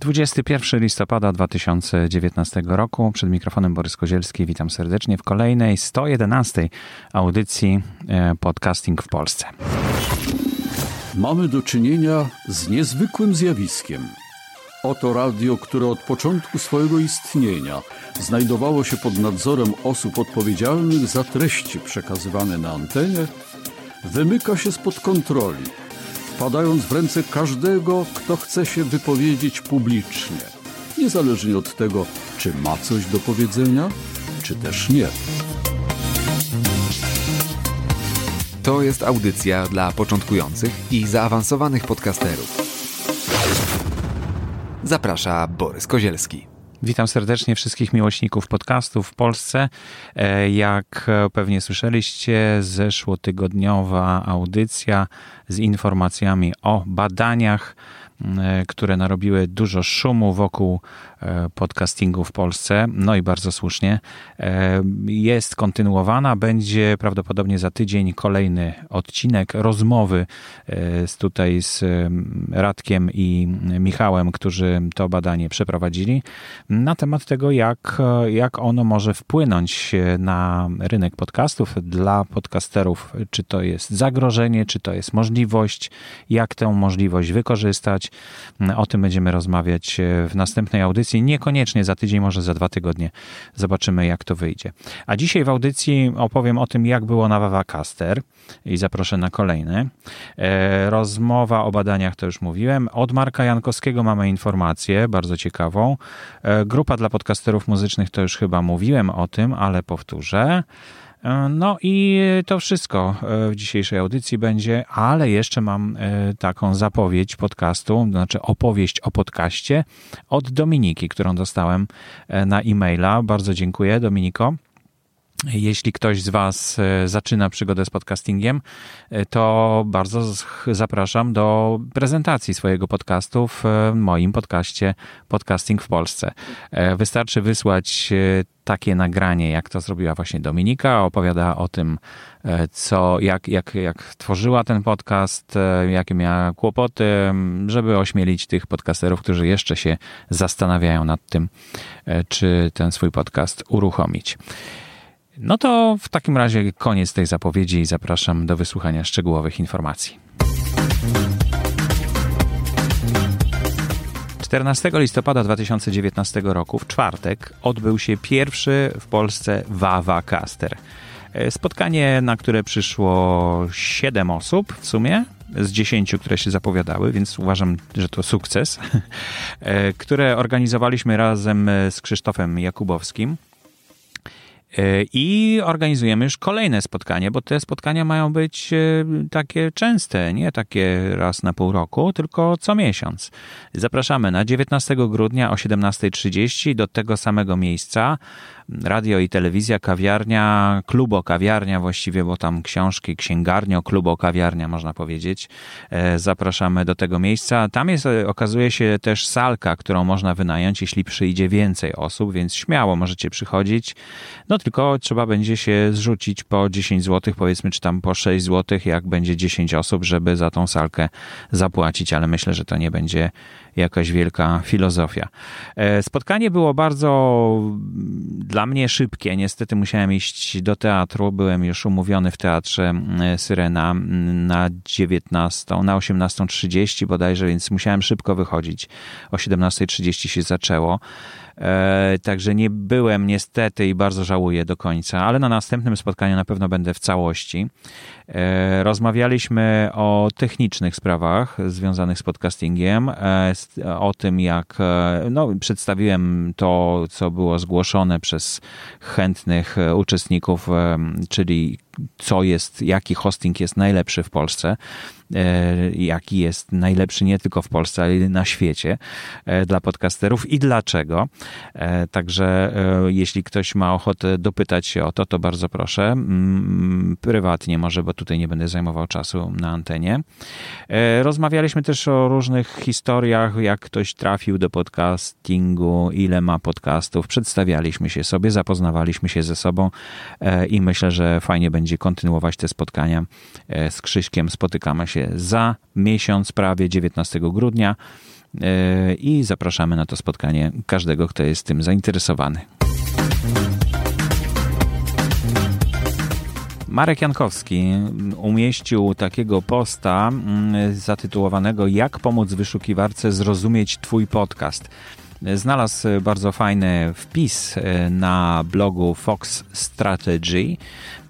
21 listopada 2019 roku. Przed mikrofonem Borys Kozielski. Witam serdecznie w kolejnej 111 audycji e, Podcasting w Polsce. Mamy do czynienia z niezwykłym zjawiskiem. Oto radio, które od początku swojego istnienia znajdowało się pod nadzorem osób odpowiedzialnych za treści przekazywane na antenie, wymyka się spod kontroli wpadając w ręce każdego, kto chce się wypowiedzieć publicznie, niezależnie od tego, czy ma coś do powiedzenia, czy też nie. To jest audycja dla początkujących i zaawansowanych podcasterów. Zaprasza Borys Kozielski. Witam serdecznie wszystkich miłośników podcastów w Polsce. E, jak pewnie słyszeliście, zeszłotygodniowa audycja z informacjami o badaniach E, które narobiły dużo szumu wokół e, podcastingu w Polsce, no i bardzo słusznie, jest kontynuowana. Będzie prawdopodobnie za tydzień kolejny odcinek rozmowy z tutaj z Radkiem i Michałem, którzy to badanie przeprowadzili, na temat tego, jak, jak ono może wpłynąć na rynek podcastów dla podcasterów, czy to jest zagrożenie, czy to jest możliwość, jak tę możliwość wykorzystać, o tym będziemy rozmawiać e, w następnej audycji. Niekoniecznie za tydzień, może za dwa tygodnie. Zobaczymy, jak to wyjdzie. A dzisiaj w audycji opowiem o tym, jak było na Wawacaster i zaproszę na kolejny. E, rozmowa o badaniach to już mówiłem. Od Marka Jankowskiego mamy informację bardzo ciekawą. Grupa dla podcasterów muzycznych to już chyba mówiłem o tym, ale powtórzę. E, no i to wszystko e, w dzisiejszej audycji będzie, ale jeszcze mam e, taką zapowiedź podcastu, znaczy opowieść o podcaście od Dominiki, którą dostałem na e-maila. Bardzo dziękuję, Dominiko. Jeśli ktoś z Was zaczyna przygodę z podcastingiem, to bardzo zapraszam do prezentacji swojego podcastu w moim podcaście Podcasting w Polsce. Wystarczy wysłać takie nagranie, jak to zrobiła właśnie Dominika. Opowiada o tym, e, co, jak, jak, jak tworzyła ten podcast, e, jakie miała kłopoty, żeby ośmielić tych podcasterów, którzy jeszcze się zastanawiają nad tym, e, czy ten swój podcast uruchomić. No to w takim razie koniec tej zapowiedzi i zapraszam do wysłuchania szczegółowych informacji. 14 listopada 2019 roku, w czwartek, odbył się pierwszy w Polsce Wawa Caster. E, spotkanie, na które przyszło 7 osób w sumie, z 10, które się zapowiadały, więc uważam, że to sukces, e, które organizowaliśmy razem z Krzysztofem Jakubowskim. E, I organizujemy już kolejne spotkanie, bo te spotkania mają być e, takie częste, nie takie raz na pół roku, tylko co miesiąc. Zapraszamy na 19 grudnia o 17.30 do tego samego miejsca radio i telewizja, kawiarnia, klubo kawiarnia właściwie, bo tam książki, księgarnio, klubo kawiarnia można powiedzieć. E, zapraszamy do tego miejsca. Tam jest, e, okazuje się też salka, którą można wynająć, jeśli przyjdzie więcej osób, więc śmiało możecie przychodzić. No tylko trzeba będzie się zrzucić po 10 zł, powiedzmy, czy tam po 6 zł, jak będzie 10 osób, żeby za tą salkę zapłacić, ale myślę, że to nie będzie jakaś wielka filozofia. E, spotkanie było bardzo dla mnie szybkie. Niestety musiałem iść do teatru. Byłem już umówiony w teatrze e, Syrena na 19, na 18.30 bodajże, więc musiałem szybko wychodzić. O 17.30 się zaczęło. E, także nie byłem niestety i bardzo żałuję do końca, ale na następnym spotkaniu na pewno będę w całości. E, rozmawialiśmy o technicznych sprawach związanych z podcastingiem, e, o tym jak no, przedstawiłem to, co było zgłoszone przez chętnych uczestników, czyli co jest, jaki hosting jest najlepszy w Polsce, e, jaki jest najlepszy nie tylko w Polsce, ale na świecie e, dla podcasterów i dlaczego. E, także jeśli ktoś ma ochotę dopytać się o to, to bardzo proszę. Mm, prywatnie może, bo tutaj nie będę zajmował czasu na antenie. Rozmawialiśmy też o różnych historiach, jak ktoś trafił do podcastingu, ile ma podcastów. Przedstawialiśmy się sobie, zapoznawaliśmy się ze sobą i myślę, że fajnie będzie będzie kontynuować te spotkania e, z Krzyśkiem. Spotykamy się za miesiąc, prawie 19 grudnia. i zapraszamy na to spotkanie każdego, kto jest tym zainteresowany. Marek Jankowski umieścił takiego posta mm, zatytułowanego Jak pomóc wyszukiwarce zrozumieć Twój podcast znalazł bardzo fajny wpis e, na blogu Fox Strategy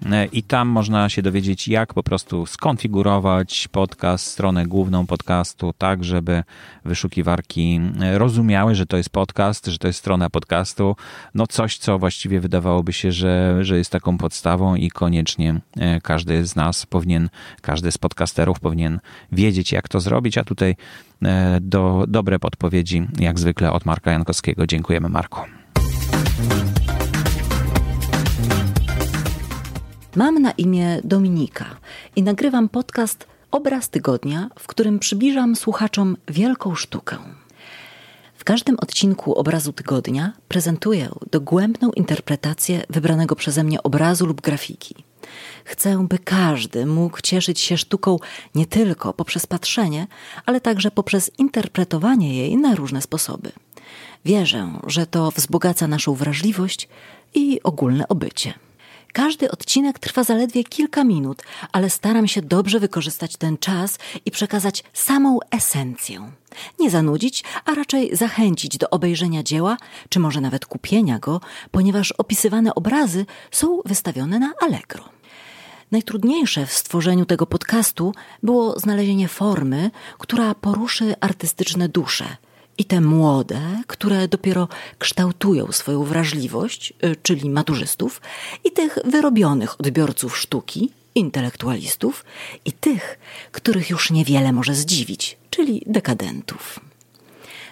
e, i tam można się dowiedzieć, jak po prostu skonfigurować podcast, stronę główną podcastu, tak żeby wyszukiwarki e, rozumiały, że to jest podcast, że to jest strona podcastu. No coś, co właściwie wydawałoby się, że, że jest taką podstawą i koniecznie każdy z nas powinien, każdy z podcasterów powinien wiedzieć, jak to zrobić, a tutaj do, dobre podpowiedzi, jak zwykle od Marka Jankowskiego. Dziękujemy, Marku. Mam na imię Dominika i nagrywam podcast Obraz Tygodnia, w którym przybliżam słuchaczom wielką sztukę. W każdym odcinku Obrazu Tygodnia prezentuję dogłębną interpretację wybranego przeze mnie obrazu lub grafiki – Chcę, by każdy mógł cieszyć się sztuką nie tylko poprzez patrzenie, ale także poprzez interpretowanie jej na różne sposoby. Wierzę, że to wzbogaca naszą wrażliwość i ogólne obycie. Każdy odcinek trwa zaledwie kilka minut, ale staram się dobrze wykorzystać ten czas i przekazać samą esencję. Nie zanudzić, a raczej zachęcić do obejrzenia dzieła, czy może nawet kupienia go, ponieważ opisywane obrazy są wystawione na Allegro. Najtrudniejsze w stworzeniu tego podcastu było znalezienie formy, która poruszy artystyczne dusze i te młode, które dopiero kształtują swoją wrażliwość, y, czyli maturzystów, i tych wyrobionych odbiorców sztuki, intelektualistów, i tych, których już niewiele może zdziwić, czyli dekadentów.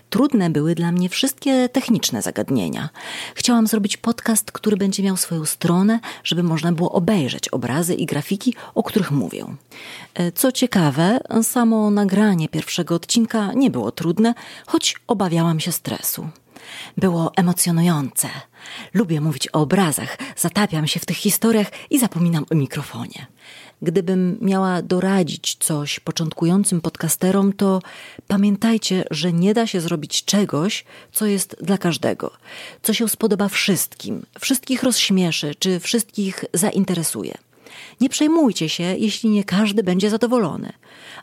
Trudne były dla mnie wszystkie techniczne zagadnienia. Chciałam zrobić podcast, który będzie miał swoją stronę, żeby można było obejrzeć obrazy i grafiki, o których mówię. E, co ciekawe, samo nagranie pierwszego odcinka nie było trudne, choć obawiałam się stresu. Było emocjonujące. Lubię mówić o obrazach, zatapiam się w tych historiach i zapominam o mikrofonie. Gdybym miała doradzić coś początkującym podcasterom, to pamiętajcie, że nie da się zrobić czegoś, co jest dla każdego, co się spodoba wszystkim, wszystkich rozśmieszy czy wszystkich zainteresuje. Nie przejmujcie się, jeśli nie każdy będzie zadowolony.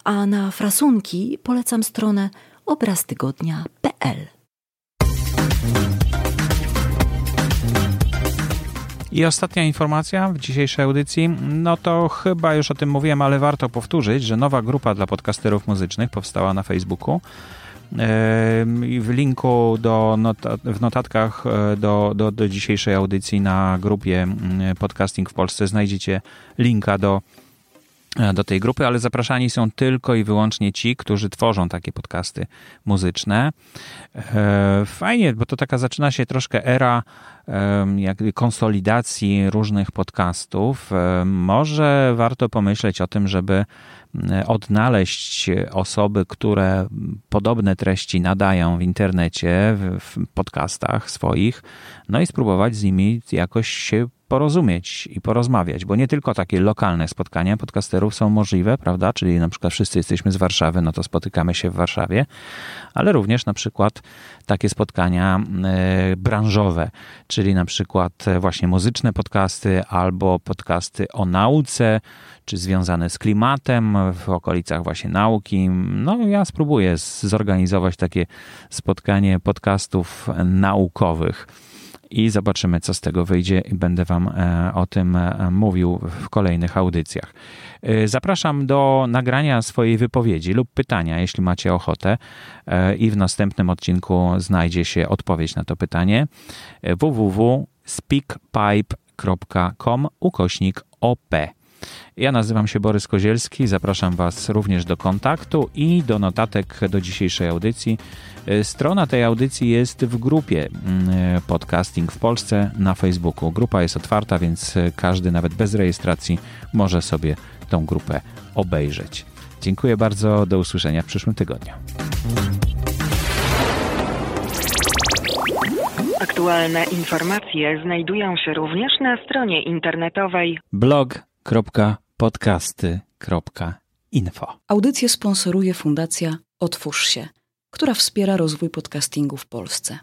A na frasunki polecam stronę obraztygodnia.pl. I ostatnia informacja w dzisiejszej audycji, no to chyba już o tym mówiłem, ale warto powtórzyć, że nowa grupa dla podcasterów muzycznych powstała na Facebooku. W linku do w notatkach e, do, do, do dzisiejszej audycji na grupie Podcasting w Polsce znajdziecie linka do E, do tej grupy, ale zapraszani są tylko i wyłącznie ci, którzy tworzą takie podcasty muzyczne. E, fajnie, bo to taka zaczyna się troszkę era konsolidacji różnych podcastów. E, może warto pomyśleć o tym, żeby odnaleźć osoby, które podobne treści nadają w internecie, w podcastach swoich, no i spróbować z nimi jakoś się porozumieć i porozmawiać, bo nie tylko takie lokalne spotkania podcasterów są możliwe, prawda? Czyli na przykład wszyscy jesteśmy z Warszawy, no to spotykamy się w Warszawie, ale również na przykład takie spotkania e, branżowe, czyli na przykład e, właśnie muzyczne podcasty albo podcasty o nauce, czy związane z klimatem w okolicach właśnie nauki. No ja spróbuję zorganizować takie spotkanie podcastów naukowych i zobaczymy, co z tego wyjdzie będę Wam e, o tym e, mówił w kolejnych audycjach. E, zapraszam do nagrania swojej wypowiedzi lub pytania, jeśli macie ochotę, i w następnym odcinku znajdzie się odpowiedź na to pytanie www.speakpipe.com ukośnik OP. Ja nazywam się Borys Kozielski, zapraszam Was również do kontaktu i do notatek do dzisiejszej audycji. E, strona tej audycji jest w grupie mm, e, Podcasting w Polsce na Facebooku. Grupa jest otwarta, więc e, każdy, nawet bez rejestracji, może sobie tą grupę obejrzeć. Dziękuję bardzo, do usłyszenia w przyszłym tygodniu. Aktualne informacje znajdują się również na stronie internetowej blog.podcasty.info. Audycję sponsoruje Fundacja Otwórz się która wspiera rozwój podcastingu w Polsce.